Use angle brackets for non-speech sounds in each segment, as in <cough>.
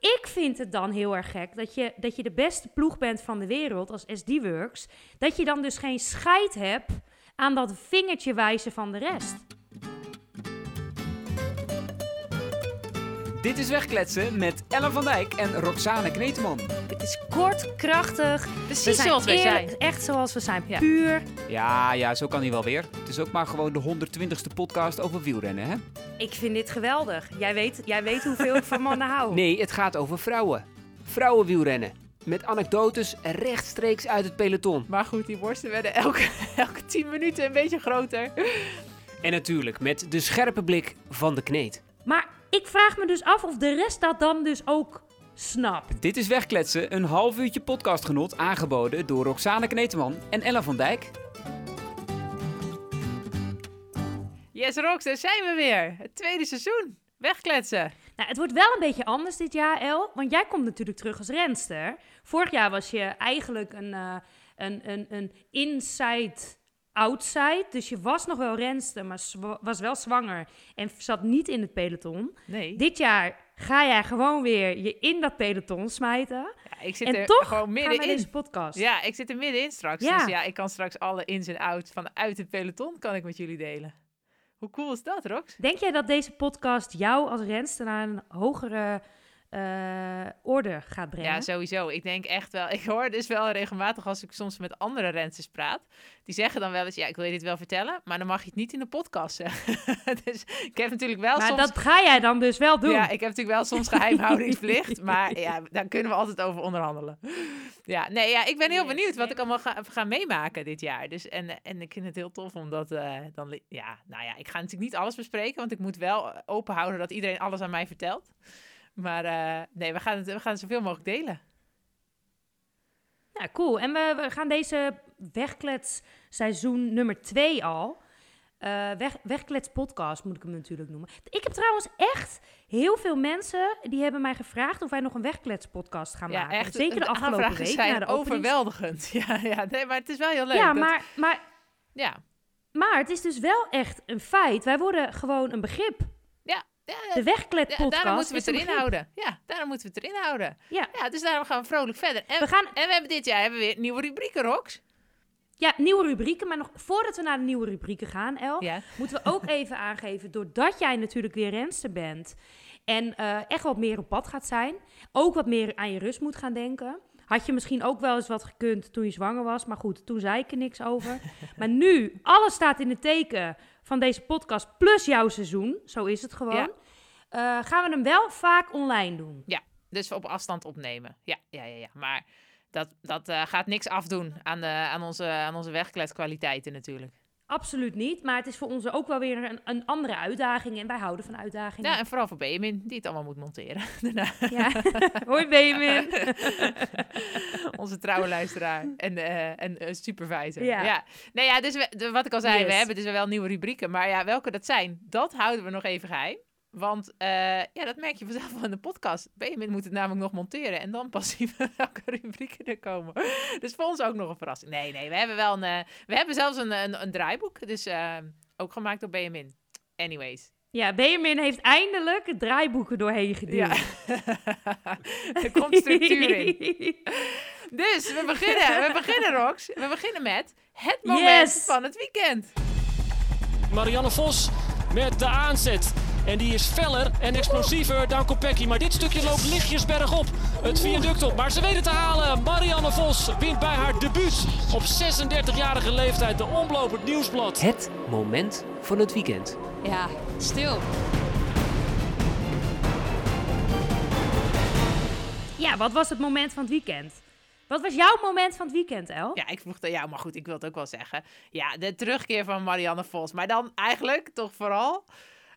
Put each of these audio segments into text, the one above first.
ik vind het dan heel erg gek dat je, dat je de beste ploeg bent van de wereld als SD-Works. Dat je dan dus geen scheid hebt aan dat vingertje wijzen van de rest. Dit is Wegkletsen met Ellen van Dijk en Roxane Kneteman. Het is kort, krachtig. Precies zoals wij eerlijk, zijn. Echt zoals we zijn. Ja. Puur. Ja, ja, zo kan hij wel weer. Het is ook maar gewoon de 120ste podcast over wielrennen, hè? Ik vind dit geweldig. Jij weet, jij weet hoeveel ik van mannen hou. <laughs> Nee, het gaat over vrouwen. Vrouwenwielrennen. Met anekdotes rechtstreeks uit het peloton. Maar goed, die borsten werden elke, elke 10 minuten een beetje groter. En natuurlijk met de scherpe blik van de kneet. Maar ik vraag me dus af of de rest dat dan dus ook snapt. Dit is Wegkletsen, een half uurtje podcastgenot aangeboden door Roxane Kneteman en Ellen van Dijk. Yes, Rox, daar zijn we weer. Het tweede seizoen. Wegkletsen. Nou, het wordt wel een beetje anders dit jaar, El. Want jij komt natuurlijk terug als renster. Vorig jaar was je eigenlijk een, eh, een, een, een inside-outside. Dus je was nog wel renster, maar was wel zwanger. En zat niet in het peloton. Nee. Dit jaar ga jij gewoon weer je in dat peloton smijten. Ja, ik zit En er toch gewoon middenin. deze podcast. Ja, ik zit er middenin straks. Ja. Dus ja, ik kan straks alle ins en outs vanuit het peloton kan ik met jullie delen. Hoe cool is dat, Rox? Denk jij dat deze podcast jou als renster naar een hogere eh, orde gaat brengen? Ja, sowieso. Ik denk echt wel. <laughs> Ik hoor dus wel regelmatig als ik soms met andere rensters praat. Die zeggen dan wel eens: Ja, ik wil je dit wel vertellen. Maar dan mag je het niet in de podcast zeggen. <laughs> dus ik heb natuurlijk wel maar soms. dat ga jij dan dus wel doen. Ja, ik heb natuurlijk wel soms geheimhoudingsplicht. <laughs> maar ja, daar kunnen we altijd over onderhandelen. Ja, nee, ja, ik ben heel benieuwd wat ik allemaal ga, ga meemaken dit jaar. Dus, en, en ik vind het heel tof omdat eh, dan... Ja, nou ja, ik ga natuurlijk niet alles bespreken. Want ik moet wel eh, open houden dat iedereen alles aan mij vertelt. Maar eh, nee, we gaan, het, we gaan het zoveel mogelijk delen. Ja, cool. En we, we gaan deze wegklets seizoen nummer 2 al. eh, weg, wegklets podcast moet ik hem natuurlijk noemen. Ik heb trouwens echt heel veel mensen die hebben mij gevraagd of wij nog een wegklets podcast gaan Ja, maken. echt. Zeker de afgelopen week zijn de overweldigend. <laughs> Ja, ja nee, maar het is wel heel leuk. Ja, dat- maar, maar, Ja, maar het is dus wel echt een feit. Wij worden gewoon een begrip. Ja, De wegklet ja, podcast daarom moeten we het erin houden. Ja, daarom moeten we het erin houden. Ja. Ja, dus daarom gaan we vrolijk verder. En We gaan En we hebben dit jaar hebben we weer nieuwe rubrieken, Rox. ja, nieuwe rubrieken, maar nog voordat we naar de nieuwe rubrieken gaan, El, Ja. moeten we ook even <laughs> aangeven, doordat jij natuurlijk weer renster bent en eh, echt wat meer op pad gaat zijn, ook wat meer aan je rust moet gaan denken. Had je misschien ook wel eens wat gekund toen je zwanger was, maar goed, toen zei ik er niks over. <laughs> maar nu, alles staat in het teken van deze podcast plus jouw seizoen, zo is het gewoon. Ja. Eh, gaan we hem wel vaak online doen. Dus op afstand opnemen. Ja, ja, ja. ja. Maar dat, dat eh, gaat niks afdoen aan, de, aan onze, aan onze wegkletskwaliteiten natuurlijk. Absoluut niet, maar het is voor ons ook wel weer een, een andere uitdaging en wij houden van uitdagingen. Ja, en vooral voor Benjamin, die het allemaal moet monteren. <laughs> Daarna, Ja. <laughs> Hoi Benjamin. <laughs> onze trouwe luisteraar en, eh, en eh, supervisor. Ja. Ja. Nee, ja, dus we, de- wat ik al zei, we hebben dus wel nieuwe rubrieken. Maar ja, welke dat zijn, dat houden we nog even geheim. Want eh, ja, dat merk je vanzelf wel in de podcast. Benjamin moet het namelijk nog monteren. En dan pas <laughs> zien we welke rubrieken er komen. Dus voor ons ook nog een verrassing. Nee, nee, we hebben wel een... eh, we hebben zelfs een, een, een draaiboek. Dus eh, ook gemaakt door Benjamin. Anyways. Ja, Benjamin heeft eindelijk het draaiboeken doorheen geduwd. Ja. <laughs> er komt structuur in. Dus we beginnen, we beginnen, Rox. We beginnen met het moment Yes. van het weekend. Marianne Vos met de aanzet. En die is feller en explosiever dan Kopecky. Maar dit stukje loopt lichtjes bergop. Het viaduct op. Maar ze weten te halen. Marianne Vos wint bij haar debuut. Op 36-jarige leeftijd de omloop het nieuwsblad. Het moment van het weekend. Ja, stil. Ja, wat was het moment van het weekend? Wat was jouw moment van het weekend, El? Ja, ik vroeg dat jou, maar goed, ik wil het ook wel zeggen. Ja, de terugkeer van Marianne Vos. Maar dan eigenlijk toch vooral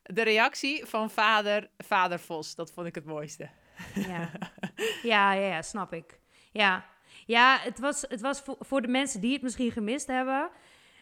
de reactie van vader, vader Vos. Dat vond ik het mooiste. Ja, <laughs> ja, ja, ja, snap ik. Ja, ja het was, het was voor, voor de mensen die het misschien gemist hebben...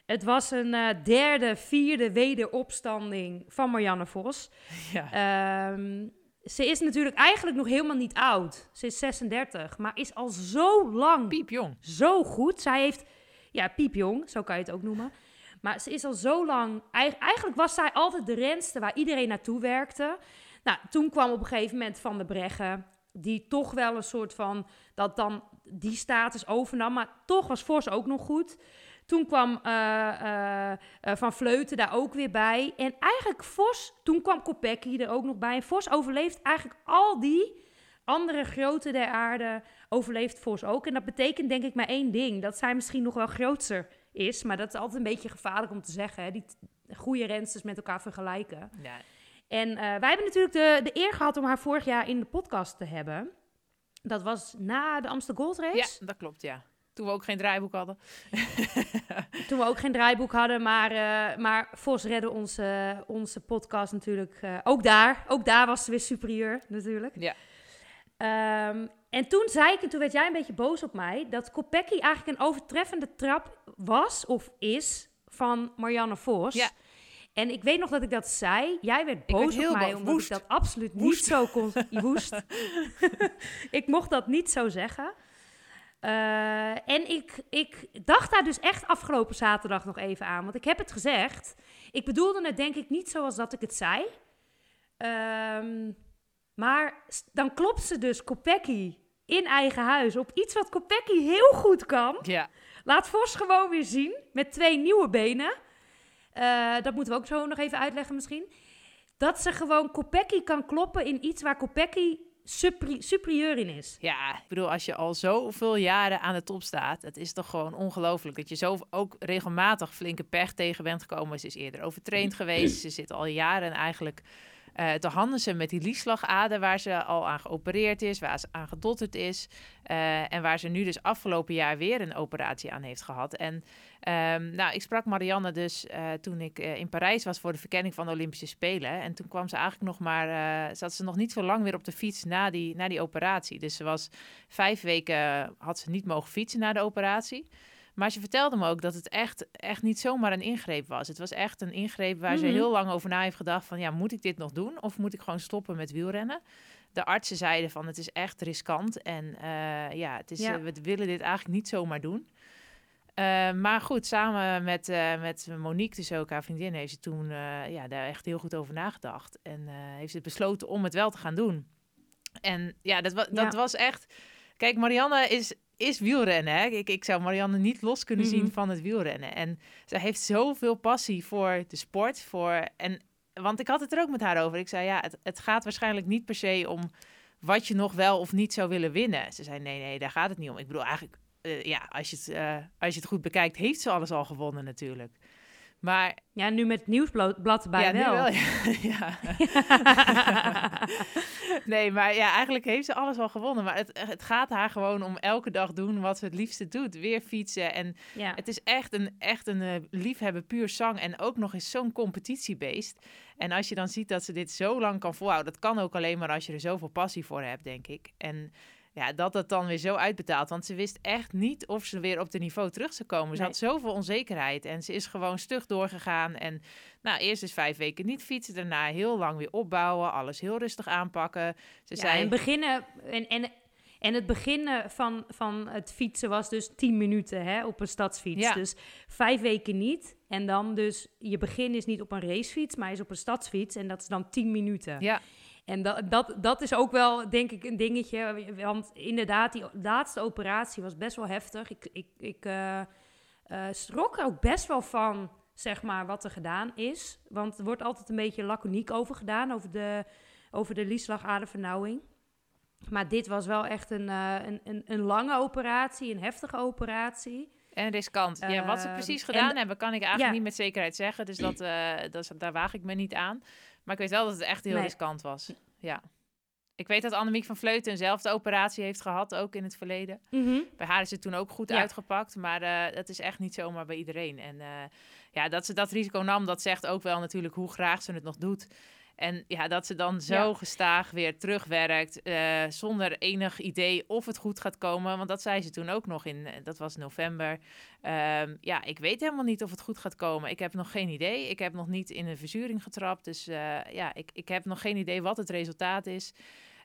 Het was een eh, derde, vierde wederopstanding van Marianne Vos. <laughs> Ja. Ehm, ze is natuurlijk eigenlijk nog helemaal niet oud. Ze is 36, maar is al zo lang Piepjong. zo goed. Zij heeft, ja, piepjong, zo kan je het ook noemen. Maar ze is al zo lang, eig- eigenlijk was zij altijd de renste waar iedereen naartoe werkte. Nou, toen kwam op een gegeven moment Van de Breggen. die toch wel een soort van, dat dan die status overnam. Maar toch was Vos ook nog goed. Toen kwam eh, eh, eh, Van Vleuten daar ook weer bij. En eigenlijk Vos, toen kwam Kopecky er ook nog bij. En Vos overleeft eigenlijk al die andere grote der aarde, overleeft Vos ook. En dat betekent denk ik maar één ding. Dat zij misschien nog wel grootser is. Maar dat is altijd een beetje gevaarlijk om te zeggen. Hè? Die goede rensters met elkaar vergelijken. Ja, En eh, wij hebben natuurlijk de, de eer gehad om haar vorig jaar in de podcast te hebben. Dat was na de Amsterdam Gold ja, Race. dat klopt, ja. Toen we ook geen draaiboek hadden. <laughs> Toen we ook geen draaiboek hadden. Maar, eh, maar Vos redde onze, onze podcast natuurlijk. eh, ook daar. Ook daar was ze weer superieur natuurlijk. Ja. Ehm, en toen zei ik, en toen werd jij een beetje boos op mij, dat Kopecky eigenlijk een overtreffende trap was of is van Marianne Vos. Ja. En ik weet nog dat ik dat zei. Jij werd boos werd op mij, boos. omdat Woest. ik dat absoluut Woest. niet zo kon... <laughs> Woest. <laughs> ik mocht dat niet zo zeggen. Eh, en ik, ik dacht daar dus echt afgelopen zaterdag nog even aan. Want ik heb het gezegd. Ik bedoelde het denk ik niet zoals dat ik het zei. Ehm, maar dan klopt ze dus Kopecky in eigen huis op iets wat Kopecky heel goed kan. Ja, Laat Vos gewoon weer zien met twee nieuwe benen. Eh, dat moeten we ook zo nog even uitleggen misschien. Dat ze gewoon Kopecky kan kloppen in iets waar Kopecky superi- superieur in is. Ja, ik bedoel, als je al zoveel jaren aan de top staat, het is toch gewoon ongelooflijk dat je zo ook regelmatig flinke pech tegen bent gekomen. Ze is eerder overtraind geweest. Ze zit al jaren eigenlijk eh te handen ze met die liesslagader waar ze al aan geopereerd is, waar ze aan gedotterd is. eh, en waar ze nu dus afgelopen jaar weer een operatie aan heeft gehad. En ehm, nou, ik sprak Marianne dus eh, toen ik eh, in Parijs was voor de verkenning van de Olympische Spelen. En toen kwam ze eigenlijk nog maar, eh, zat ze nog niet zo lang weer op de fiets na die, na die operatie. Dus ze was vijf weken, had ze niet mogen fietsen na de operatie. Maar ze vertelde me ook dat het echt, echt niet zomaar een ingreep was. Het was echt een ingreep waar ze Mhm. heel lang over na heeft gedacht van... ja, moet ik dit nog doen of moet ik gewoon stoppen met wielrennen? De artsen zeiden van het is echt riskant en eh, ja, het is, Ja. eh, we willen dit eigenlijk niet zomaar doen. Eh, maar goed, samen met, met Monique, dus ook haar vriendin, heeft ze toen ja, daar echt heel goed over nagedacht. En heeft ze besloten om het wel te gaan doen. En ja, dat, wa dat Ja. was echt... Kijk, Marianne is, is wielrennen. Hè? Ik, ik zou Marianne niet los kunnen Mhm. zien van het wielrennen. En zij heeft zoveel passie voor de sport. Voor, en, want ik had het er ook met haar over. Ik zei, ja, het, het gaat waarschijnlijk niet per se om wat je nog wel of niet zou willen winnen. Ze zei, nee, nee, daar gaat het niet om. Ik bedoel, eigenlijk, eh, ja, als je, het, eh, als je het goed bekijkt, heeft ze alles al gewonnen natuurlijk. Maar Ja, nu met het nieuwsblad erbij ja, nu wel. wel. <laughs> <laughs> Ja. <laughs> nee, maar ja, eigenlijk heeft ze alles al gewonnen. Maar het, het gaat haar gewoon om elke dag doen wat ze het liefste doet. Weer fietsen. En ja. het is echt een, echt een eh, liefhebber puur zang. En ook nog eens zo'n competitiebeest. En als je dan ziet dat ze dit zo lang kan volhouden. Dat kan ook alleen maar als je er zoveel passie voor hebt, denk ik. En ja, dat dat dan weer zo uitbetaalt. Want ze wist echt niet of ze weer op de niveau terug zou komen. Ze Nee. had zoveel onzekerheid. En ze is gewoon stug doorgegaan. En nou, eerst dus vijf weken niet fietsen. Daarna heel lang weer opbouwen. Alles heel rustig aanpakken. Ze Ja, zei... en, beginnen, en, en, en het beginnen van, van het fietsen was dus 10 minuten hè, op een stadsfiets. Ja. Dus vijf weken niet. En dan dus, je begin is niet op een racefiets, maar is op een stadsfiets. En dat is dan 10 minuten. Ja, En dat, dat, dat is ook wel, denk ik, een dingetje. Want inderdaad, die laatste operatie was best wel heftig. Ik, ik, ik eh, eh, schrok er ook best wel van, zeg maar, wat er gedaan is. Want er wordt altijd een beetje laconiek over gedaan, over de, over de lieslagadervernauwing. Maar dit was wel echt een, eh, een, een, een lange operatie, een heftige operatie. En riskant. ja, wat ze Ehm, precies en- gedaan hebben, kan ik eigenlijk ja. niet met zekerheid zeggen. Dus dat, dat, daar waag ik me niet aan. Maar ik weet wel dat het echt heel Nee. riskant was. Ja. Ik weet dat Annemiek van Vleuten eenzelfde operatie heeft gehad, ook in het verleden. Bij haar is het toen ook goed Ja. uitgepakt, maar eh, dat is echt niet zomaar bij iedereen. En eh, ja, dat ze dat risico nam, dat zegt ook wel natuurlijk hoe graag ze het nog doet. En ja, dat ze dan zo Ja. gestaag weer terugwerkt, eh, zonder enig idee of het goed gaat komen. Want dat zei ze toen ook nog in, eh, dat was november. Ehm, ja, ik weet helemaal niet of het goed gaat komen. Ik heb nog geen idee. Ik heb nog niet in een verzuring getrapt. Dus eh, ja, ik, ik heb nog geen idee wat het resultaat is.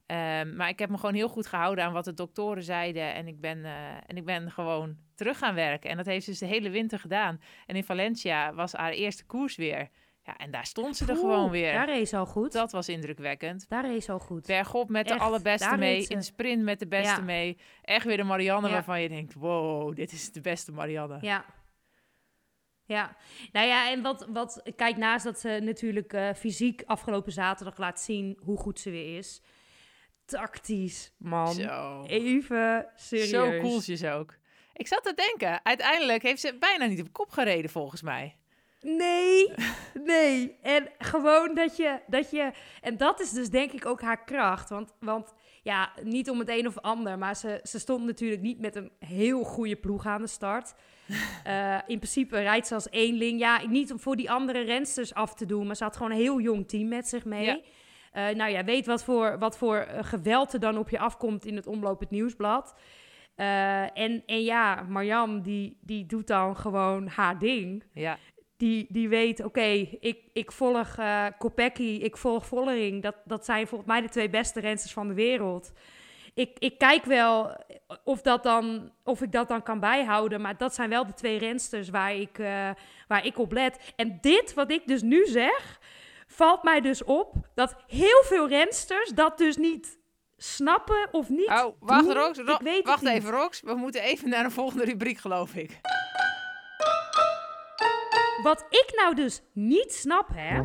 Ehm, maar ik heb me gewoon heel goed gehouden aan wat de doktoren zeiden. En ik ben, en ik ben gewoon terug gaan werken. En dat heeft ze dus de hele winter gedaan. En in Valencia was haar eerste koers weer. Ja, en daar stond ze er Oeh, gewoon weer. Daar reed ze al goed. Dat was indrukwekkend. Daar reed ze al goed. Bergop met de allerbeste mee. In sprint met de beste Ja. mee. Echt weer de Marianne Ja. waarvan je denkt... Wow, dit is de beste Marianne. Ja. Ja, nou ja, en wat, wat kijk, naast dat ze natuurlijk eh, fysiek afgelopen zaterdag laat zien hoe goed ze weer is. Tactisch, man. Zo. Even serieus. Zo cooltjes ook. Ik zat te denken, uiteindelijk heeft ze bijna niet op kop gereden volgens mij. Nee, nee. En gewoon dat je, dat je... En dat is dus denk ik ook haar kracht. Want, want ja, niet om het een of ander... maar ze, ze stond natuurlijk niet met een heel goede ploeg aan de start. <laughs> Eh, in principe rijdt ze als eenling. Ja, niet om voor die andere rensters af te doen... maar ze had gewoon een heel jong team met zich mee. Ja. Eh, nou ja, weet wat voor, wat voor eh, geweld er dan op je afkomt in het Omloop het Nieuwsblad. En, en ja, Marjan, die, die doet dan gewoon haar ding Ja, die, die weet, oké, ik, ik volg eh Kopecky, ik volg Vollering. Dat, dat zijn volgens mij de twee beste rensters van de wereld. Ik, ik kijk wel of, dat dan, of ik dat dan kan bijhouden. Maar dat zijn wel de twee rensters waar ik, eh, waar ik op let. En dit, wat ik dus nu zeg, valt mij dus op... dat heel veel rensters dat dus niet snappen of niet Oh, wacht, doen. Rox. Wacht even, Rox. We moeten even naar de volgende rubriek, geloof ik. Wat ik nou dus niet snap, hè...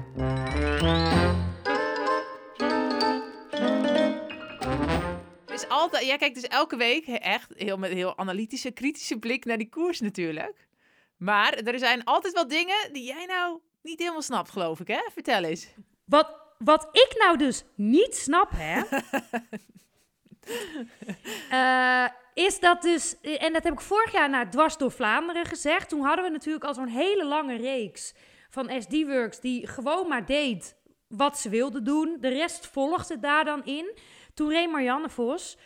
Is altijd, jij kijkt dus elke week echt heel, met een heel analytische, kritische blik naar die koers natuurlijk. Maar er zijn altijd wel dingen die jij nou niet helemaal snapt, geloof ik, hè? Vertel eens. Wat, wat ik nou dus niet snap, hè, <laughs> <laughs> eh, is dat dus, en dat heb ik vorig jaar naar Dwars door Vlaanderen gezegd. Toen hadden we natuurlijk al zo'n hele lange reeks van SD-Works die gewoon maar deed wat ze wilde doen. De rest volgde daar dan in. Toen reed Marianne Vos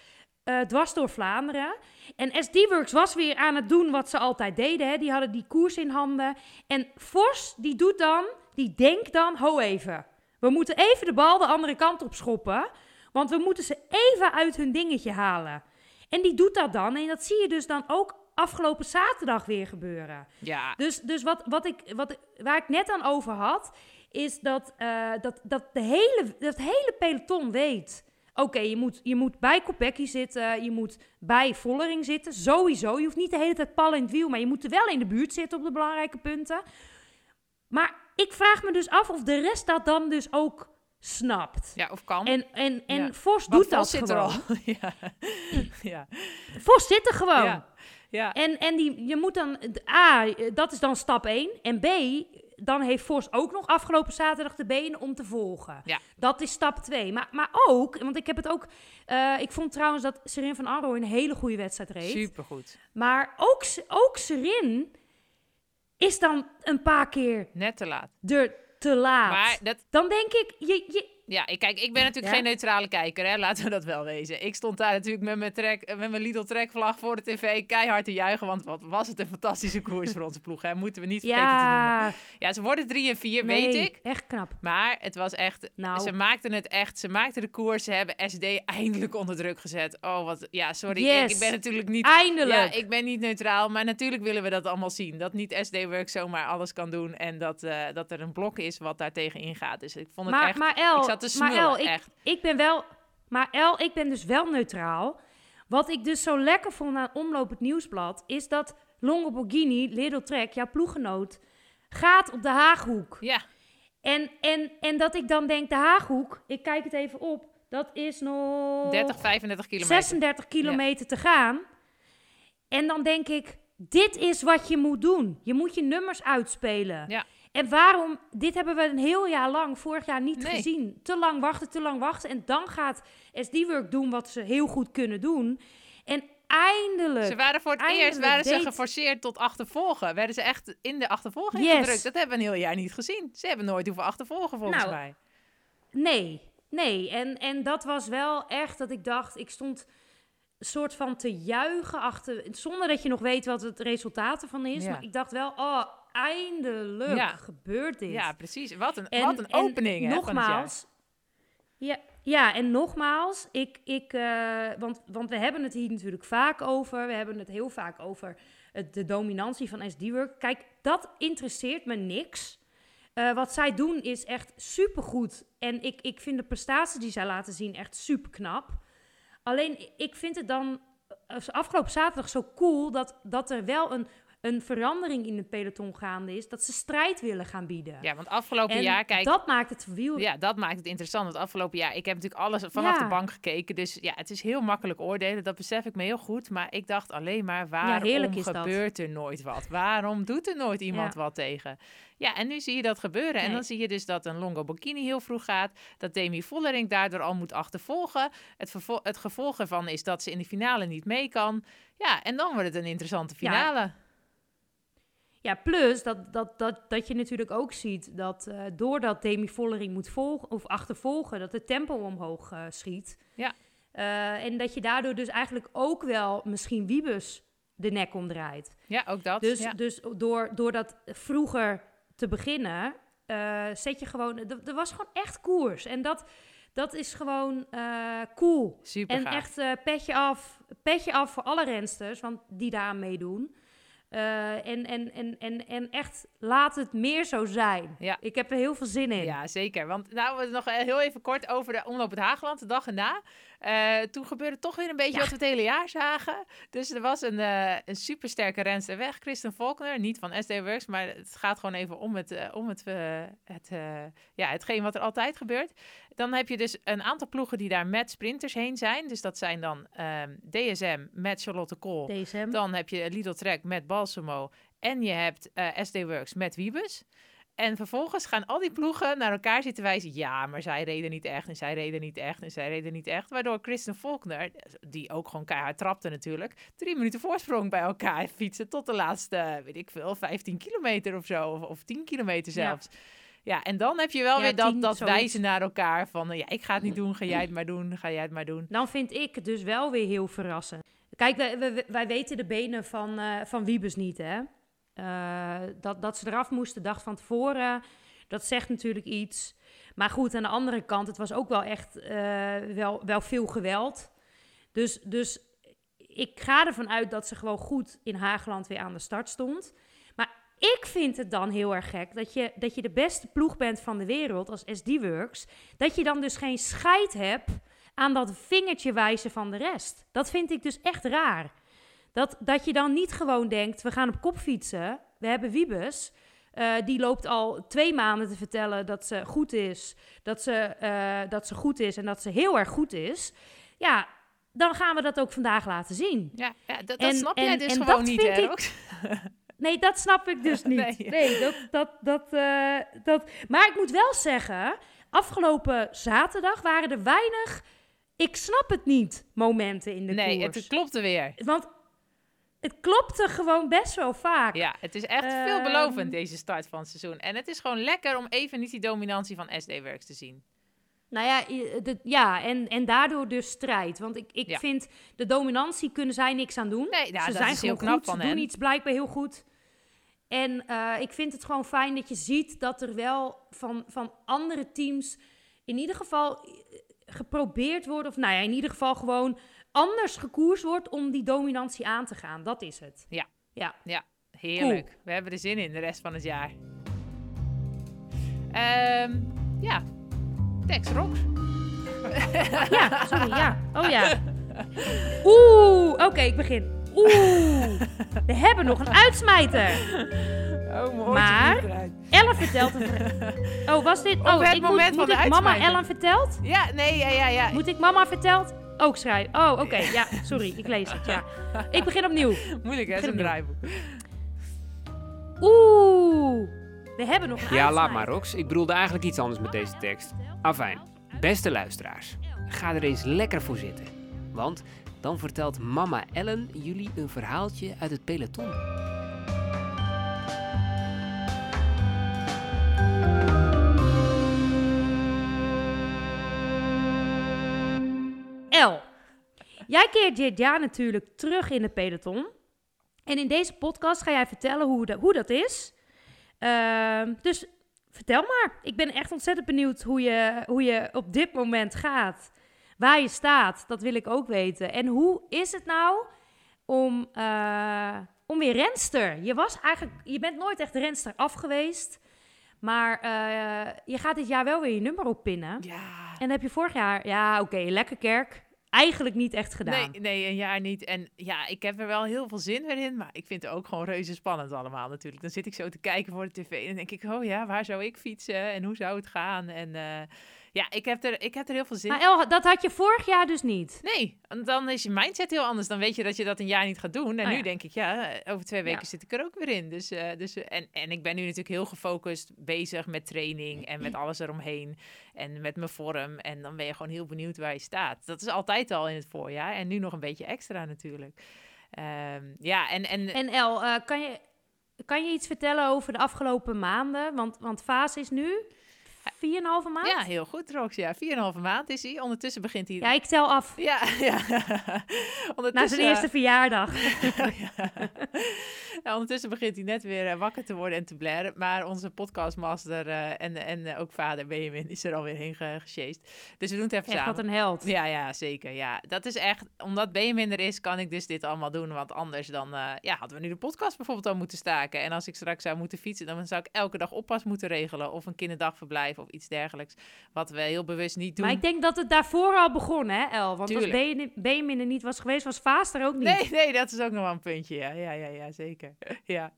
eh, dwars door Vlaanderen. En SD-Works was weer aan het doen wat ze altijd deden. Hè. Die hadden die koers in handen. En Vos, die doet dan, die denkt dan, ho even. We moeten even de bal de andere kant op schoppen. Want we moeten ze even uit hun dingetje halen. En die doet dat dan. En dat zie je dus dan ook afgelopen zaterdag weer gebeuren. Ja, Dus, dus wat, wat ik, wat, waar ik net aan over had, is dat, eh, dat, dat, de hele, dat hele peloton weet. Oké, je, moet, je moet bij Kopecky zitten, je moet bij Vollering zitten, sowieso. Je hoeft niet de hele tijd pal in het wiel, maar je moet er wel in de buurt zitten op de belangrijke punten. Maar ik vraag me dus af of de rest dat dan dus ook snapt. ja of kan. En, en, en Ja. Vos doet dat zit er al. <laughs> ja. ja. Vos zit er gewoon. Ja. Ja. En, en die, je moet dan, A, dat is dan stap 1. En B, dan heeft Vos ook nog afgelopen zaterdag de benen om te volgen. Ja. Dat is stap 2. Maar, maar ook, want ik heb het ook, eh, ik vond trouwens dat Serin van Arro een hele goede wedstrijd reed. Supergoed. Maar ook, ook Serin is dan een paar keer Net te laat. er te laat. Maar dat, Dan denk ik, je, je, ja, ik- kijk, ik ben natuurlijk Ja? geen neutrale kijker, hè? laten we dat wel wezen. Ik stond daar natuurlijk met mijn, trek, eh, met mijn Lidl trekvlag voor de tv keihard te juichen, want wat was het een fantastische koers voor onze ploeg, hè? moeten we niet vergeten te noemen. ja, ze worden drie en vier, nee, weet ik. echt knap. Maar het was echt, Nou. ze maakten het echt, ze maakten de koers, ze hebben SD eindelijk onder druk gezet. Oh, wat, ja, sorry, ik, Yes. ik ben natuurlijk niet... Eindelijk. Ja, ik ben niet neutraal, maar natuurlijk willen we dat allemaal zien. Dat niet SD-Work zomaar alles kan doen en dat, eh, dat er een blok is wat daar tegen ingaat. Dus ik vond het maar, echt... maar El, maar El, ik, echt. ik ben wel, maar El, ik ben dus wel neutraal. Wat ik dus zo lekker vond aan Omloop het Nieuwsblad, is dat Longo Borghini, Lidl Trek, jouw ploeggenoot, gaat op de Haaghoek. Ja, En, en, en dat ik dan denk, de Haaghoek, ik kijk het even op, dat is nog 30, 35 kilometer. 36 kilometer te gaan. En dan denk ik, dit is wat je moet doen. Je moet je nummers uitspelen. Ja. En waarom, dit hebben we een heel jaar lang, vorig jaar niet Nee. gezien. Te lang wachten, te lang wachten. En dan gaat SD-Work doen wat ze heel goed kunnen doen. En eindelijk. Ze waren voor het eerst waren ze deed- geforceerd tot achtervolgen. Werden ze echt in de achtervolging Yes. gedrukt. Dat hebben we een heel jaar niet gezien. Ze hebben nooit hoeven achtervolgen volgens Nou, mij. Nee, nee. En, en dat was wel echt dat ik dacht, ik stond soort van te juichen achter, zonder dat je nog weet wat het resultaat ervan is. Ja. Maar ik dacht wel, oh, eindelijk Ja. gebeurt dit. Ja, precies. Wat een, En- wat een en opening hè, nogmaals, ja, ja, en nogmaals, ik, ik, eh, want, want we hebben het hier natuurlijk vaak over. We hebben het heel vaak over het, de dominantie van SD-Work. Kijk, dat interesseert me niks. Eh, wat zij doen is echt supergoed. En ik, ik vind de prestaties die zij laten zien echt super knap. Alleen ik vind het dan eh, afgelopen zaterdag zo cool dat, dat er wel een, een verandering in het peloton gaande is. Dat ze strijd willen gaan bieden. Ja, want afgelopen en jaar, kijk, dat maakt het wiel... Ja, dat maakt het interessant. Want afgelopen jaar, ik heb natuurlijk alles vanaf Ja. de bank gekeken. Dus ja, het is heel makkelijk oordelen. Dat besef ik me heel goed. Maar ik dacht alleen maar, waarom dat. gebeurt er nooit wat? Waarom doet er nooit iemand Ja. wat tegen? Ja, en nu zie je dat gebeuren. En dan zie je dus dat een Longo Bocchini heel vroeg gaat. Dat Demi Vollering daardoor al moet achtervolgen. Het, het gevolg ervan is dat ze in de finale niet mee kan. Ja, en dan wordt het een interessante Ja. finale. Ja, plus dat, dat, dat, dat je natuurlijk ook ziet dat eh, doordat Demi Vollering moet volgen of achtervolgen, dat het tempo omhoog eh, schiet. Ja. Eh, en dat je daardoor dus eigenlijk ook wel misschien Wiebes de nek omdraait. Ja, ook dat. Dus, ja. dus door, door dat vroeger te beginnen, zet je gewoon. Er was gewoon echt koers. En dat, dat is gewoon cool. Super En echt petje, af, petje af voor alle rensters want die daar aan meedoen. Eh, en, en, en, en, en echt laat het meer zo zijn. Ja. Ik heb er heel veel zin in. Ja, zeker. Want nou, nog heel even kort over de omloop het Hageland, de dag erna. Eh toen gebeurde toch weer een beetje Ja. wat we het hele jaar zagen. Dus er was een, eh een supersterke renster weg, Kristen Faulkner. Niet van SD Works, maar het gaat gewoon even om het, eh, om het, het ja, hetgeen wat er altijd gebeurt. Dan heb je dus een aantal ploegen die daar met sprinters heen zijn. Dus dat zijn dan ehm, DSM met Charlotte Kool. DSM. Dan heb je Lidl Trek met Balsamo. En je hebt SD Works met Wiebes. En vervolgens gaan al die ploegen naar elkaar zitten wijzen. Ja, maar zij reden niet echt. En zij reden niet echt. En zij reden niet echt. Waardoor Kristen Faulkner, die ook gewoon keihard trapte natuurlijk. Drie minuten voorsprong bij elkaar fietsen. Tot de laatste, weet ik veel, 15 kilometer of zo. Of, of 10 kilometer zelfs. Ja, en dan heb je wel Ja, weer dat, 10, dat zoiets. wijzen naar elkaar. Van ja, ik ga het niet doen. Ga jij het maar doen. Ga jij het maar doen. Dan vind ik het dus wel weer heel verrassend. Kijk, wij, wij, wij weten de benen van, eh, van Wiebes niet, hè? Eh, dat, dat ze eraf moesten de dag van tevoren, dat zegt natuurlijk iets. Maar goed, aan de andere kant, het was ook wel echt eh, wel, wel veel geweld. Dus, dus ik ga ervan uit dat ze gewoon goed in Hageland weer aan de start stond. Maar ik vind het dan heel erg gek dat je, dat je de beste ploeg bent van de wereld als SD-Works. Dat je dan dus geen scheid hebt aan dat vingertje wijzen van de rest. Dat vind ik dus echt raar. Dat, dat je dan niet gewoon denkt, we gaan op kop fietsen. We hebben Wiebes. eh, die loopt al twee maanden te vertellen dat ze goed is. Dat ze, eh, dat ze goed is en dat ze heel erg goed is. Ja, dan gaan we dat ook vandaag laten zien. Ja, ja dat, En- snap jij en- dus en gewoon niet, hè, ik-? <laughs> Nee, dat snap ik dus <laughs> niet. Nee. Nee, dat, dat, dat, eh, dat... Maar ik moet wel zeggen, afgelopen zaterdag waren er weinig... Ik snap het niet, momenten in de Nee, koers. het klopte weer. Want het klopte gewoon best wel vaak. Ja, het is echt Ehm. veelbelovend deze start van het seizoen. En het is gewoon lekker om even niet die dominantie van SD Works te zien. Nou ja, de, ja en, en daardoor dus strijd. Want ik, ik Ja. vind, de dominantie kunnen zij niks aan doen. Nee, ja, ze dat zijn is heel gewoon knap goed, van ze doen hen. iets blijkbaar heel goed. En eh, ik vind het gewoon fijn dat je ziet dat er wel van, van andere teams in ieder geval eh, geprobeerd wordt, of nou ja, in ieder geval gewoon anders gekoers wordt om die dominantie aan te gaan. Dat is het. Ja. Ja. Ja, heerlijk. We hebben er zin in de rest van het jaar. Ehm, ja, Tex Rocks. Ja, sorry, ja. Oh ja. Oeh, oké, ik begin. Oeh, we hebben nog een uitsmijter. Oh. Maar- Ellen vertelt verhaal. Oh, was dit? Op Oh, het ik moment moet, van moet de ik mama. Ellen vertelt? Ja, nee, ja, ja, ja. Moet ik mama vertelt ook schrijven? Oh, oké. Ja, sorry, ik lees het. Ja. Ik begin opnieuw. Moeilijk, hè, zo'n draaiboek. Oeh, we hebben nog een Ja, laat maar. Rox. Ik bedoelde eigenlijk iets anders met deze tekst. Afijn, beste luisteraars, ga er eens lekker voor zitten. Want dan vertelt mama Ellen jullie een verhaaltje uit het peloton. Jij keert dit jaar natuurlijk terug in het peloton. En in deze podcast ga jij vertellen hoe, dat- hoe dat is. Ehm, dus vertel maar. Ik ben echt ontzettend benieuwd hoe je, hoe je op dit moment gaat. Waar je staat, dat wil ik ook weten. En hoe is het nou om, eh, om weer renster? Je, was eigenlijk, je bent nooit echt renster af geweest. Maar eh, je gaat dit jaar wel weer je nummer oppinnen. Ja. En heb je vorig jaar, ja oké, lekker kerk, eigenlijk niet echt gedaan. Nee, nee, een jaar niet. En ja, ik heb er wel heel veel zin in. Maar ik vind het ook gewoon reuze spannend allemaal natuurlijk. Dan zit ik zo te kijken voor de tv en denk ik... oh ja, waar zou ik fietsen en hoe zou het gaan? En eh, ja, ik heb, er, ik heb er heel veel zin in. Maar El, dat had je vorig jaar dus niet. Nee, dan is je mindset heel anders. Dan weet je dat je dat een jaar niet gaat doen. En Oh nu ja. denk ik, ja, over twee weken Ja. zit ik er ook weer in. Dus, eh, dus, eh, en, en ik ben nu natuurlijk heel gefocust bezig met training en met alles eromheen. En met mijn vorm. En dan ben je gewoon heel benieuwd waar je staat. Dat is altijd al in het voorjaar. En nu nog een beetje extra natuurlijk. Ehm, ja, en, en, En El, eh, kan, je, kan je iets vertellen over de afgelopen maanden? Want, want Fase is nu 4,5 maand? ja, heel goed, Rox. Ja, 4,5 maand is hij. Ondertussen begint hij... Ja, ik tel af. Ja, <laughs> ja. Na Ondertussen, zijn eerste verjaardag. ja. <laughs> Ja, ondertussen begint hij net weer eh, wakker te worden en te blaren. Maar onze podcastmaster eh, en, en eh, ook vader Benjamin is er alweer heen ge- gesjeest. Dus we doen het even Echt samen. wat een held. Ja, ja, zeker. Ja, dat is echt, omdat Benjamin er is, kan ik dus dit allemaal doen. Want anders dan, eh, ja, hadden we nu de podcast bijvoorbeeld al moeten staken. En als ik straks zou moeten fietsen, dan zou ik elke dag oppas moeten regelen. Of een kinderdagverblijf of iets dergelijks. Wat we heel bewust niet doen. Maar ik denk dat het daarvoor al begon, hè, El? Want als Tuurlijk. Benjamin- Benjamin er niet was geweest, was Vaas er ook niet. Nee, nee, dat is ook nog wel een puntje. Ja, ja, ja, ja zeker. <laughs> Ja.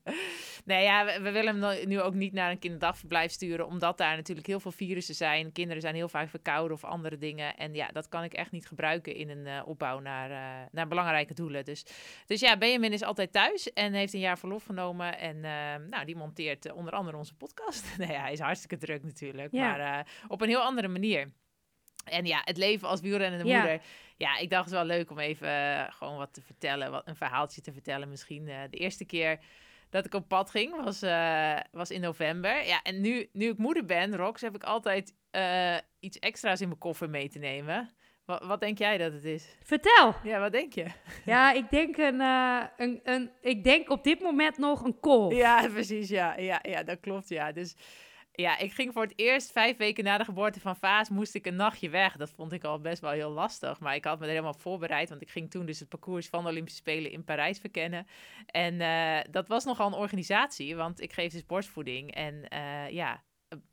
Nee, ja, we, we willen hem nu ook niet naar een kinderdagverblijf sturen, omdat daar natuurlijk heel veel virussen zijn. Kinderen zijn heel vaak verkouden of andere dingen. En ja, dat kan ik echt niet gebruiken in een eh, opbouw naar, eh, naar belangrijke doelen. Dus, dus ja, Benjamin is altijd thuis en heeft een jaar verlof genomen. En eh, nou, die monteert onder andere onze podcast. <laughs> nee, hij is hartstikke druk natuurlijk, Ja. maar eh, op een heel andere manier. En ja, het leven als wielrennende Ja. moeder. Ja, ik dacht het wel leuk om even eh, gewoon wat te vertellen. Wat, een verhaaltje te vertellen misschien. Eh, de eerste keer dat ik op pad ging was, was in november. Ja, en nu, nu ik moeder ben, Rox, heb ik altijd iets extra's in mijn koffer mee te nemen. Wat, wat denk jij dat het is? Vertel. Ja, wat denk je? Ja, ik denk, een, een, een, ik denk op dit moment nog een kolf. Ja, precies. Ja, ja, ja, dat klopt. Ja, dus ja, ik ging voor het eerst vijf weken na de geboorte van Vaas moest ik een nachtje weg. Dat vond ik al best wel heel lastig. Maar ik had me er helemaal voorbereid. Want ik ging toen dus het parcours van de Olympische Spelen in Parijs verkennen. En eh, dat was nogal een organisatie. Want ik geef dus borstvoeding. En eh, ja,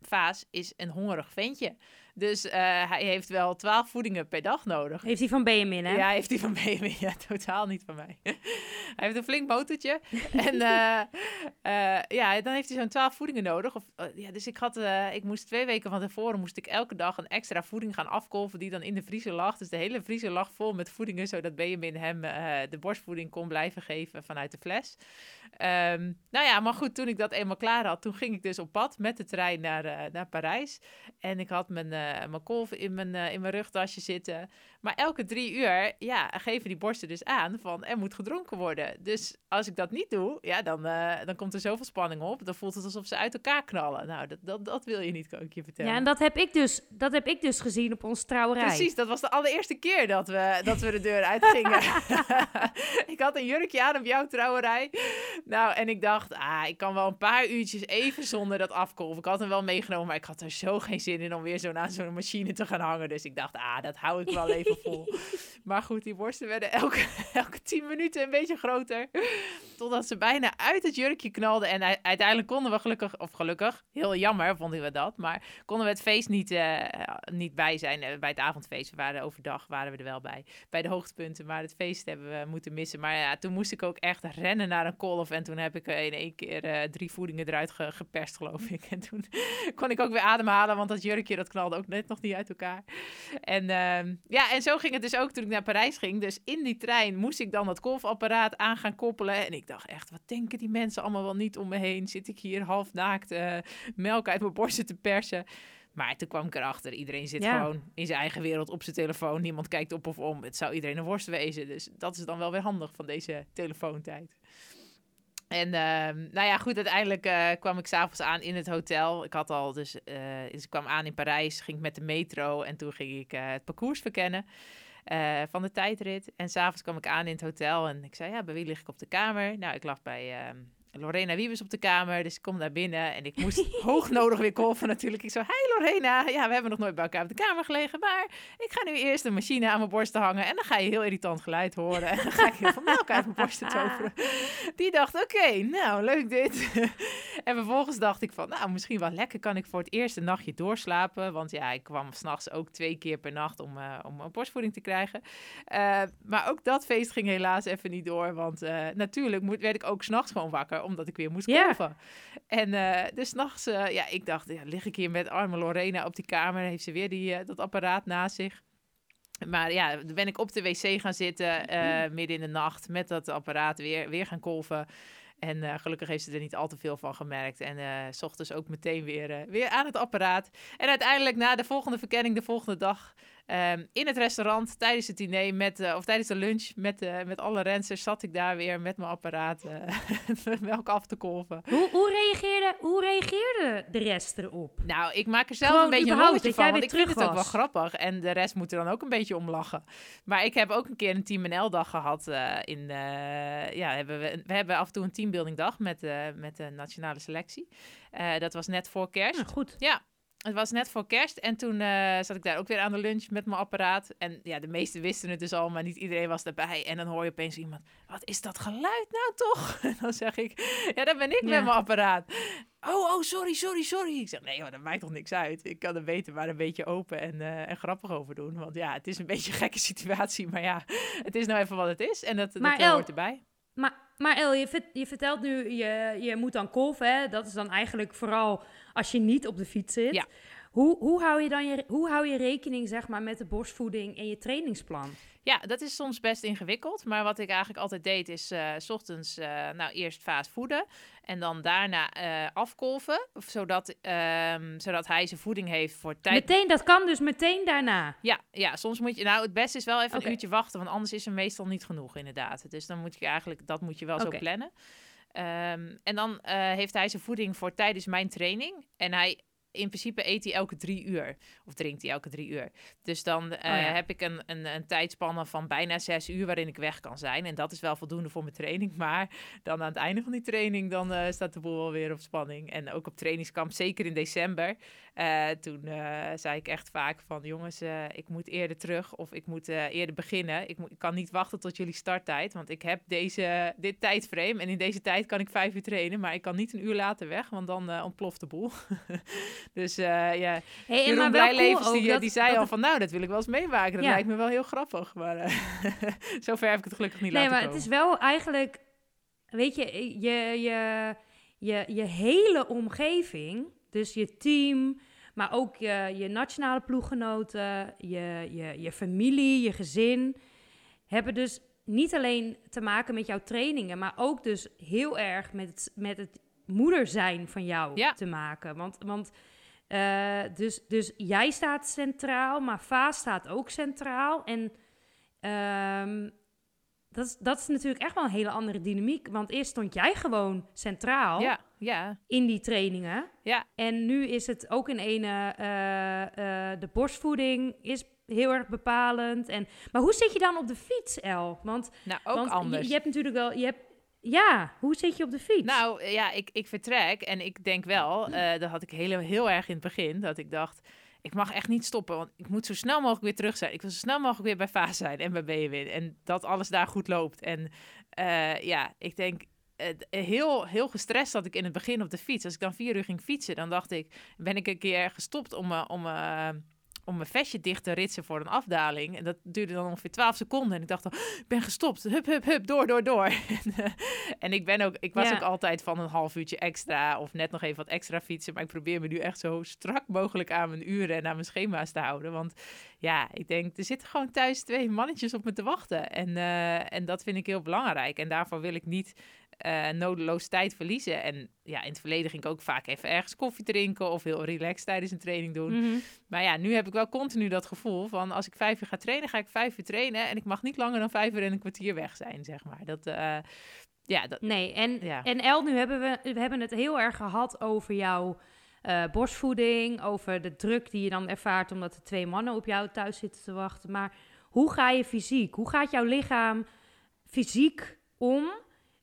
Vaas is een hongerig ventje. Dus eh, hij heeft wel twaalf voedingen per dag nodig. Heeft hij van Benjamin, hè? Ja, heeft hij van BMW. Ja, totaal niet van mij. <laughs> hij heeft een flink motortje. <laughs> en eh, eh, ja, dan heeft hij zo'n 12 voedingen nodig. Of, eh, ja, dus ik, had, ik moest twee weken van tevoren moest ik elke dag een extra voeding gaan afkolven die dan in de vriezer lag. Dus de hele vriezer lag vol met voedingen, zodat Benjamin hem de borstvoeding kon blijven geven vanuit de fles. Ehm, nou ja, maar goed, toen ik dat eenmaal klaar had, toen ging ik dus op pad met de trein naar, naar Parijs. En ik had mijn, mijn kolf in mijn, eh, in mijn rugtasje zitten. Maar elke drie uur, ja, geven die borsten dus aan van er moet gedronken worden. Dus als ik dat niet doe, ja, dan, eh, dan komt er zoveel spanning op. Dan voelt het alsof ze uit elkaar knallen. Nou, dat, dat, dat wil je niet, kan ik je vertellen. Ja, en dat heb ik dus, dat heb ik dus gezien op onze trouwerij. Precies, dat was de allereerste keer dat we, dat we de deur uitgingen. <laughs> <laughs> ik had een jurkje aan op jouw trouwerij. Nou, en ik dacht, ah, ik kan wel een paar uurtjes even zonder dat afkolven. Ik had hem wel meegenomen, maar ik had er zo geen zin in om weer zo naar zo'n machine te gaan hangen. Dus ik dacht, ah, dat hou ik wel even vol. <laughs> maar goed, die borsten werden elke, <laughs> elke tien minuten een beetje groter. Totdat ze bijna uit het jurkje knalden. En uiteindelijk konden we gelukkig, of gelukkig, heel jammer vonden we dat. Maar konden we het feest niet, eh, niet bij zijn. Eh, bij het avondfeest, we waren overdag, waren we er wel bij. Bij de hoogtepunten, maar het feest hebben we moeten missen. Maar ja, toen moest ik ook echt rennen naar een kolf. En toen heb ik eh, in één keer drie voedingen eruit ge- geperst, geloof ik. En toen <laughs> kon ik ook weer ademhalen, want dat jurkje dat knalde ook net nog niet uit elkaar. En ehm, ja, en zo ging het dus ook toen ik naar Parijs ging. Dus in die trein moest ik dan dat kolfapparaat aan gaan koppelen. En ik dacht echt, wat denken die mensen allemaal wel niet om me heen? Zit ik hier half naakt eh, melk uit mijn borsten te persen? Maar toen kwam ik erachter, iedereen zit Ja. gewoon in zijn eigen wereld op zijn telefoon. Niemand kijkt op of om. Het zou iedereen een worst wezen. Dus dat is dan wel weer handig van deze telefoontijd. En ehm, nou ja, goed, uiteindelijk eh, kwam ik s'avonds aan in het hotel. Ik had al, dus, eh, dus ik kwam aan in Parijs, ging met de metro en toen ging ik eh, het parcours verkennen van de tijdrit. En s'avonds kwam ik aan in het hotel en ik zei, ja, bij wie lig ik op de kamer? Nou, ik lag bij, ehm, Lorena Wiebes op de kamer, dus ik kom daar binnen en ik moest <laughs> hoognodig weer kolven natuurlijk. Ik zo, hey Lorena, ja, we hebben nog nooit bij elkaar op de kamer gelegen, maar ik ga nu eerst een machine aan mijn borst hangen en dan ga je heel irritant geluid horen en dan ga ik heel veel melk uit mijn borst toveren. <laughs> Die dacht, oké, nou, leuk dit. <laughs> en vervolgens dacht ik van, nou, misschien wel lekker kan ik voor het eerste nachtje doorslapen, want ja, ik kwam s'nachts ook twee keer per nacht om, uh, om een borstvoeding te krijgen. Uh, maar ook dat feest ging helaas even niet door, want uh, natuurlijk moet, werd ik ook s'nachts gewoon wakker, omdat ik weer moest kolven. En uh, dus s'nachts, uh, ja, ik dacht, ja, lig ik hier met arme Lorena op die kamer, heeft ze weer die, dat apparaat naast zich. Maar ja, dan ben ik op de wc gaan zitten midden in de nacht met dat apparaat weer, weer gaan kolven. En uh, gelukkig heeft ze er niet al te veel van gemerkt. En uh, s ochtends ook meteen weer, uh, weer aan het apparaat. En uiteindelijk na de volgende verkenning, de volgende dag, um, in het restaurant tijdens het diner met, of tijdens de lunch met, met alle rensters, zat ik daar weer met mijn apparaat <laughs> melk af te kolven. Hoe, hoe, reageerde, hoe reageerde de rest erop? Nou, ik maak er zelf Gewoon een beetje een van, want ik vind het ook wel grappig. En de rest moet er dan ook een beetje om lachen. Maar ik heb ook een keer een Team NL-dag gehad. in, ja, hebben we, we hebben af en toe een teambuilding dag met, met de nationale selectie. Dat was net voor kerst. Ja, goed. Ja, het was net voor kerst en toen uh, zat ik daar ook weer aan de lunch met mijn apparaat. En ja, de meesten wisten het dus al, maar niet iedereen was erbij. En dan hoor je opeens iemand, wat is dat geluid nou toch? <laughs> En dan zeg ik, ja, dat ben ik ja. met mijn apparaat. Oh, oh, sorry, sorry, sorry. Ik zeg, nee hoor, dat maakt toch niks uit. Ik kan er beter maar een beetje open en, uh, en grappig over doen. Want ja, het is een <laughs> beetje een gekke situatie, maar ja, het is nou even wat het is. En dat, maar dat hoort erbij. Maar maar El, je, je, vertelt nu, je, je moet dan kolven. Hè? Dat is dan eigenlijk vooral als je niet op de fiets zit. Ja. Hoe, hoe, hou je dan je, hoe hou je rekening zeg maar, met de borstvoeding en je trainingsplan? Ja, dat is soms best ingewikkeld. Maar wat ik eigenlijk altijd deed, is uh, s ochtends uh, nou, eerst vaas voeden. En dan daarna uh, afkolven. Zodat, um, zodat hij zijn voeding heeft voor tijd. Meteen, dat kan dus meteen daarna. Ja, ja, soms moet je. Nou, het beste is wel even okay. een uurtje wachten. Want anders is er meestal niet genoeg, inderdaad. Dus dan moet je eigenlijk, dat moet je wel okay. zo plannen. Um, en dan heeft hij zijn voeding voor tijdens mijn training. En hij in principe eet hij elke drie uur. Of drinkt hij elke drie uur. Dus dan uh, oh ja. heb ik een, een, een tijdspanne van bijna zes uur waarin ik weg kan zijn. En dat is wel voldoende voor mijn training. <laughs> Maar dan aan het einde van die training, dan uh, staat de boel alweer op spanning. En ook op trainingskamp, zeker in december. Uh, toen zei ik echt vaak van, jongens, ik moet eerder terug. Of ik moet eerder beginnen. Ik, moet, ik kan niet wachten tot jullie starttijd. Want ik heb deze, dit tijdframe. En in deze tijd kan ik vijf uur trainen. Maar ik kan niet een uur later weg, want dan ontploft de boel. <laughs> Dus ja, hey, Jeroen maar Blijlevens, cool die, dat, die zei dat al van, nou, dat wil ik wel eens meemaken. Dat Ja. lijkt me wel heel grappig. Maar <laughs> zover heb ik het gelukkig niet Nee, laten maar komen. het is wel eigenlijk, weet je, je, je, je, je hele omgeving, dus je team, maar ook je, je nationale ploeggenoten, je, je, je familie, je gezin, hebben dus niet alleen te maken met jouw trainingen, maar ook dus heel erg met het, met het moeder zijn van jou Ja. te maken. Want, want eh, dus, dus jij staat centraal, maar Vaas staat ook centraal. En ehm, dat, is, dat is natuurlijk echt wel een hele andere dynamiek. Want eerst stond jij gewoon centraal Ja, ja, in die trainingen. ja. En nu is het ook in ene, eh, eh, de borstvoeding is heel erg bepalend. En, maar hoe zit je dan op de fiets, El? Want, Nou, ook want anders. Je, je hebt natuurlijk wel, je hebt, ja, hoe zit je op de fiets? Nou ja, ik, ik vertrek en ik denk wel, eh, dat had ik heel, heel erg in het begin, dat ik dacht, ik mag echt niet stoppen, want ik moet zo snel mogelijk weer terug zijn. Ik wil zo snel mogelijk weer bij Vaas zijn en bij BNWin en dat alles daar goed loopt. En eh, ja, ik denk, heel, heel gestrest zat ik in het begin op de fiets. Als ik dan vier uur ging fietsen, dan dacht ik, ben ik een keer gestopt om, eh, om, eh, om mijn vestje dicht te ritsen voor een afdaling. En dat duurde dan ongeveer 12 seconden. En ik dacht, al, ik ben gestopt. Hup, hup, hup, door, door, door. en, <laughs> en ik ben ook, ik was Ja. ook altijd van een half uurtje extra of net nog even wat extra fietsen. Maar ik probeer me nu echt zo strak mogelijk aan mijn uren en aan mijn schema's te houden. Want ja, ik denk, er zitten gewoon thuis twee mannetjes op me te wachten. En, eh, en dat vind ik heel belangrijk. En daarvoor wil ik niet eh nodeloos tijd verliezen. En ja, in het verleden ging ik ook vaak even ergens koffie drinken of heel relaxed tijdens een training doen. Mhm. Maar ja, nu heb ik wel continu dat gevoel van als ik vijf uur ga trainen, ga ik vijf uur trainen. En ik mag niet langer dan vijf uur en een kwartier weg zijn, zeg maar. Dat, eh, ja, dat, Nee, en, Ja. en El, nu hebben we, we hebben het heel erg gehad over jouw eh, borstvoeding, over de druk die je dan ervaart omdat er twee mannen op jou thuis zitten te wachten. Maar hoe ga je fysiek? Hoe gaat jouw lichaam fysiek om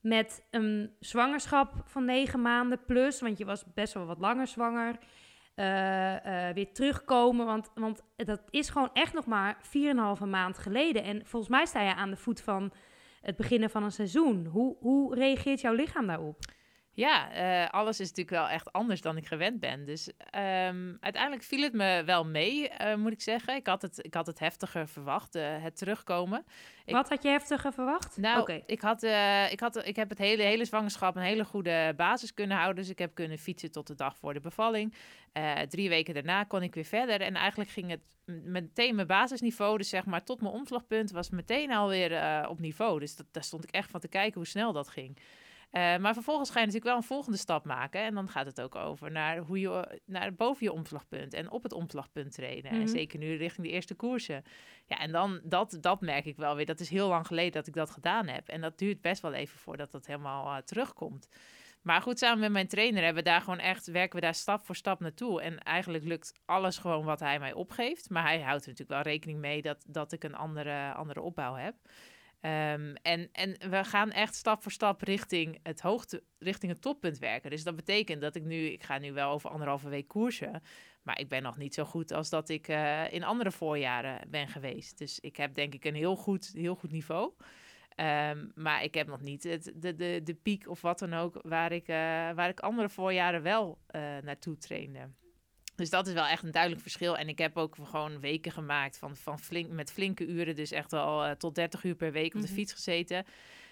met een zwangerschap van negen maanden plus, want je was best wel wat langer zwanger. eh, eh, weer terugkomen, want, want dat is gewoon echt nog maar 4,5 maand geleden. En volgens mij sta je aan de voet van het beginnen van een seizoen. Hoe, hoe reageert jouw lichaam daarop? Ja, eh, alles is natuurlijk wel echt anders dan ik gewend ben. Dus ehm, uiteindelijk viel het me wel mee, eh, moet ik zeggen. Ik had het, ik had het heftiger verwacht, eh, het terugkomen. Ik- Wat had je heftiger verwacht? Nou, ik, had, ik, had, ik heb het hele, hele zwangerschap een hele goede basis kunnen houden. Dus ik heb kunnen fietsen tot de dag voor de bevalling. Drie weken daarna kon ik weer verder. En eigenlijk ging het meteen mijn basisniveau, dus zeg maar tot mijn omslagpunt, was meteen alweer op niveau. Dus dat, daar stond ik echt van te kijken hoe snel dat ging. Eh, maar vervolgens ga je natuurlijk wel een volgende stap maken. En dan gaat het ook over naar hoe je naar boven je omslagpunt en op het omslagpunt trainen. Mhm. En zeker nu richting de eerste koersen. Ja, en dan dat, dat merk ik wel weer. Dat is heel lang geleden dat ik dat gedaan heb. En dat duurt best wel even voordat dat helemaal eh, terugkomt. Maar goed, samen met mijn trainer hebben we daar gewoon echt, werken we daar stap voor stap naartoe. En eigenlijk lukt alles gewoon wat hij mij opgeeft. Maar hij houdt er natuurlijk wel rekening mee dat, dat ik een andere, andere opbouw heb. Ehm, en, en we gaan echt stap voor stap richting het hoogte, richting het toppunt werken. Dus dat betekent dat ik nu, ik ga nu wel over anderhalve week koersen. Maar ik ben nog niet zo goed als dat ik eh, in andere voorjaren ben geweest. Dus ik heb denk ik een heel goed, heel goed niveau. Ehm, maar ik heb nog niet het, de, de, de piek of wat dan ook waar ik, eh, waar ik andere voorjaren wel eh, naartoe trainde. Dus dat is wel echt een duidelijk verschil. En ik heb ook gewoon weken gemaakt van, van flink, met flinke uren. Dus echt wel eh, tot 30 uur per week op de Mhm. fiets gezeten.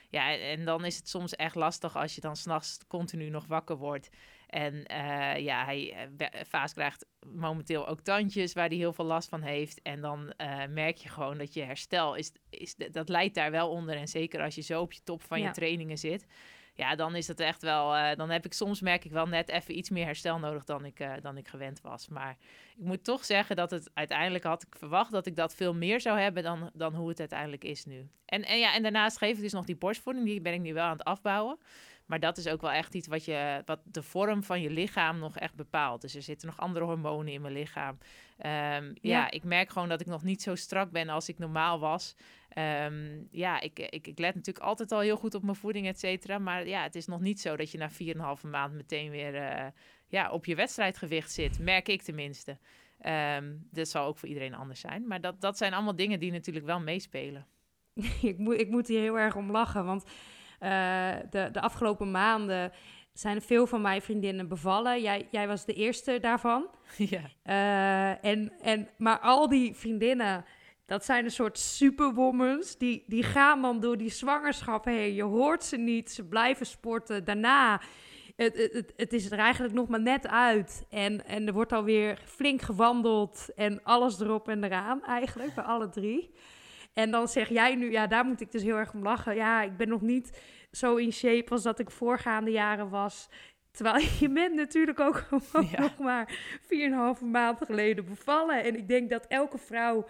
Ja, en dan is het soms echt lastig als je dan s'nachts continu nog wakker wordt. En eh, ja, hij, eh, Vaas krijgt momenteel ook tandjes waar hij heel veel last van heeft. En dan merk je gewoon dat je herstel, is, is, dat leidt daar wel onder. En zeker als je zo op je top van Ja. je trainingen zit. Ja, dan is dat echt wel. eh, dan heb ik soms merk ik wel net even iets meer herstel nodig dan ik, eh, dan ik gewend was. Maar ik moet toch zeggen dat het uiteindelijk had ik verwacht dat ik dat veel meer zou hebben dan, dan hoe het uiteindelijk is nu. En, en ja, en daarnaast geef ik dus nog die borstvoeding. Die ben ik nu wel aan het afbouwen. Maar dat is ook wel echt iets wat, je, wat de vorm van je lichaam nog echt bepaalt. Dus er zitten nog andere hormonen in mijn lichaam. Ehm, ja. Ja. ik merk gewoon dat ik nog niet zo strak ben als ik normaal was. Ehm, ja, ik, ik, ik let natuurlijk altijd al heel goed op mijn voeding, et cetera. Maar ja, het is nog niet zo dat je na 4,5 maand meteen weer eh, ja, op je wedstrijdgewicht zit. Merk ik tenminste. Ehm dat zal ook voor iedereen anders zijn. Maar dat, dat zijn allemaal dingen die natuurlijk wel meespelen. <laughs> ik, moet, ik moet hier heel erg om lachen, want eh, de, de afgelopen maanden zijn er veel van mijn vriendinnen bevallen. Jij, jij was de eerste daarvan. <laughs> ja. Eh, en, en, maar al die vriendinnen, dat zijn een soort superwomans. Die, die gaan dan door die zwangerschap heen. Je hoort ze niet. Ze blijven sporten. Daarna, het, het, het, het is er eigenlijk nog maar net uit. En, en er wordt alweer flink gewandeld. En alles erop en eraan eigenlijk, bij alle drie. En dan zeg jij nu, ja, daar moet ik dus heel erg om lachen. Ja, ik ben nog niet zo in shape als dat ik voorgaande jaren was. Terwijl je bent natuurlijk ook gewoon Ja. nog maar 4,5 maanden geleden bevallen. En ik denk dat elke vrouw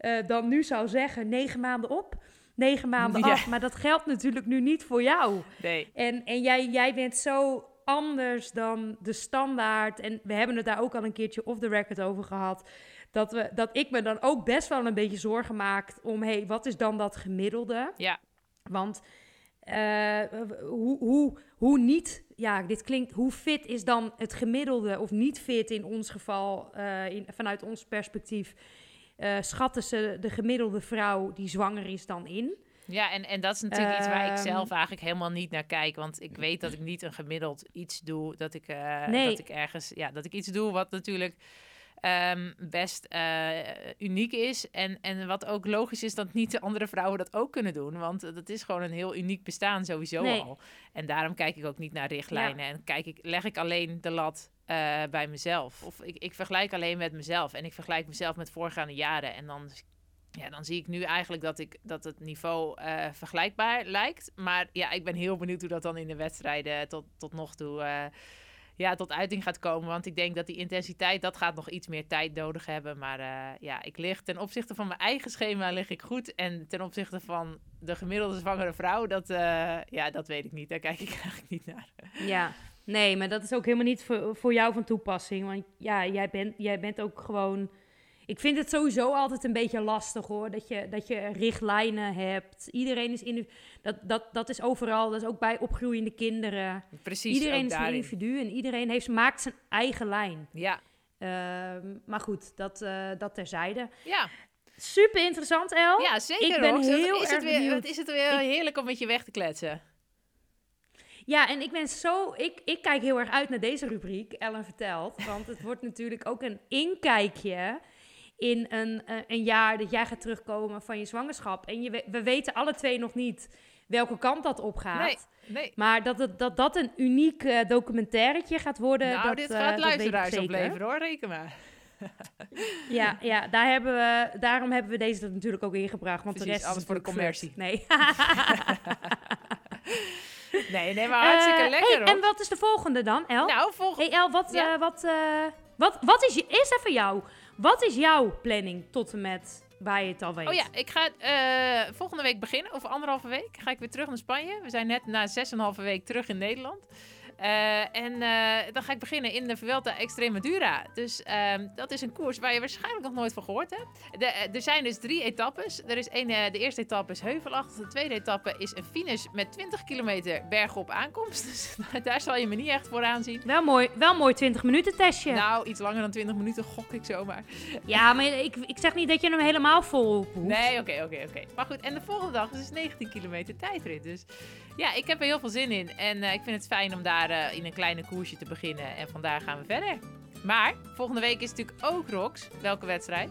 eh, dan nu zou zeggen, negen maanden op, negen maanden <laughs> Ja. af. Maar dat geldt natuurlijk nu niet voor jou. Nee. En, en jij, jij bent zo anders dan de standaard. En we hebben het daar ook al een keertje off the record over gehad. Dat, we, dat ik me dan ook best wel een beetje zorgen maak om... hé, hey, wat is dan dat gemiddelde? Ja. Want eh, hoe, hoe, hoe niet... Ja, dit klinkt... Hoe fit is dan het gemiddelde of niet fit in ons geval... eh, in, vanuit ons perspectief... eh, schatten ze de gemiddelde vrouw die zwanger is dan in? Ja, en, en dat is natuurlijk iets waar ik Ehm. zelf eigenlijk helemaal niet naar kijk. Want ik weet dat ik niet een gemiddeld iets doe. Dat ik, eh, Nee. dat ik ergens, ja, dat ik iets doe wat natuurlijk ehm, best eh, uniek is. En, en wat ook logisch is dat niet de andere vrouwen dat ook kunnen doen. Want dat is gewoon een heel uniek bestaan sowieso Nee. al. En daarom kijk ik ook niet naar richtlijnen. En kijk ik, leg ik alleen de lat eh, bij mezelf. Of ik, ik vergelijk alleen met mezelf. En ik vergelijk mezelf met voorgaande jaren. En dan ja, dan zie ik nu eigenlijk dat, ik, dat het niveau eh, vergelijkbaar lijkt. Maar ja, ik ben heel benieuwd hoe dat dan in de wedstrijden tot, tot nog toe eh, ja, tot uiting gaat komen. Want ik denk dat die intensiteit, dat gaat nog iets meer tijd nodig hebben. Maar ja, ik lig ten opzichte van mijn eigen schema lig ik goed. En ten opzichte van de gemiddelde zwangere vrouw, dat, ja, dat weet ik niet. Daar kijk ik <laughs> eigenlijk niet naar. Ja, nee, maar dat is ook helemaal niet voor, voor jou van toepassing. Want ja, jij bent, jij bent ook gewoon... Ik vind het sowieso altijd een beetje lastig hoor. Dat je, dat je richtlijnen hebt. Iedereen is in. Dat, dat, dat is overal. Dat is ook bij opgroeiende kinderen. Precies, iedereen is een individu en iedereen heeft, maakt zijn eigen lijn. Ja, Ehm, maar goed, dat, eh, dat terzijde. ja. Super interessant, El. ja zeker. ik ben Rox. Heel is het erg weer, benieuwd. Wat is het weer heerlijk om met je weg te kletsen. Ja, en ik ben zo. Ik, ik kijk heel erg uit naar deze rubriek, Ellen vertelt. Want het wordt natuurlijk ook een inkijkje in een, eh, een jaar dat jij gaat terugkomen van je zwangerschap. En je, we- we weten alle twee nog niet welke kant dat opgaat. Nee, nee. Maar dat, het, dat dat een uniek eh, documentairetje gaat worden. nou, dat, dit eh, gaat ik luisteraars opleveren hoor, reken maar. <laughs> Ja, ja daar hebben we, daarom hebben we deze er natuurlijk ook ingebracht. Want Precies, de rest is alles voor de commercie. flirt. Nee. <laughs> <laughs> Nee, nee, maar hartstikke Eh, lekker hey, hoor. En wat is de volgende dan, El? Nou, volgende... Hey El, wat, Ja. eh, wat, eh, wat, wat is je... Eerst even jou. Wat is jouw planning tot en met waar je het al weet? Oh ja, ik ga volgende week beginnen. Over anderhalve week ga ik weer terug naar Spanje. We zijn net na 6,5 week terug in Nederland. Eh, en eh, dan ga ik beginnen in de Vuelta Extremadura. Dus ehm, dat is een koers waar je waarschijnlijk nog nooit van gehoord hebt. De, eh, er zijn dus drie etappes. Er is een, de eerste etappe is heuvelachtig. De tweede etappe is een finish met 20 kilometer bergop aankomst. <laughs> Dus daar zal je me niet echt voor aanzien. Wel mooi, wel mooi 20 minuten testje. Nou, iets langer dan 20 minuten gok ik zomaar. Ja, maar ik, ik zeg niet dat je hem helemaal vol hoeft. Nee, oké, oké, oké. Maar goed, en de volgende dag is dus 19 kilometer tijdrit. Dus ja, ik heb er heel veel zin in. En ik vind het fijn om daar eh, in een kleine koersje te beginnen. En vandaar gaan we verder. Maar volgende week is natuurlijk ook Rox. Welke wedstrijd?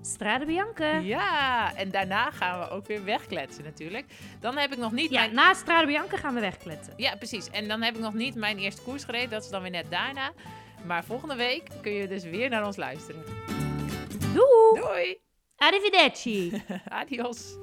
Strade Bianca. Ja, Ja, en daarna gaan we ook weer wegkletsen natuurlijk. Dan heb ik nog niet mijn... na Strade Bianca gaan we wegkletsen. Ja, precies. En dan heb ik nog niet mijn eerste koers gereden. Dat is dan weer net daarna. Maar volgende week kun je dus weer naar ons luisteren. Doei! Doei! Arrivederci! <laughs> Adios!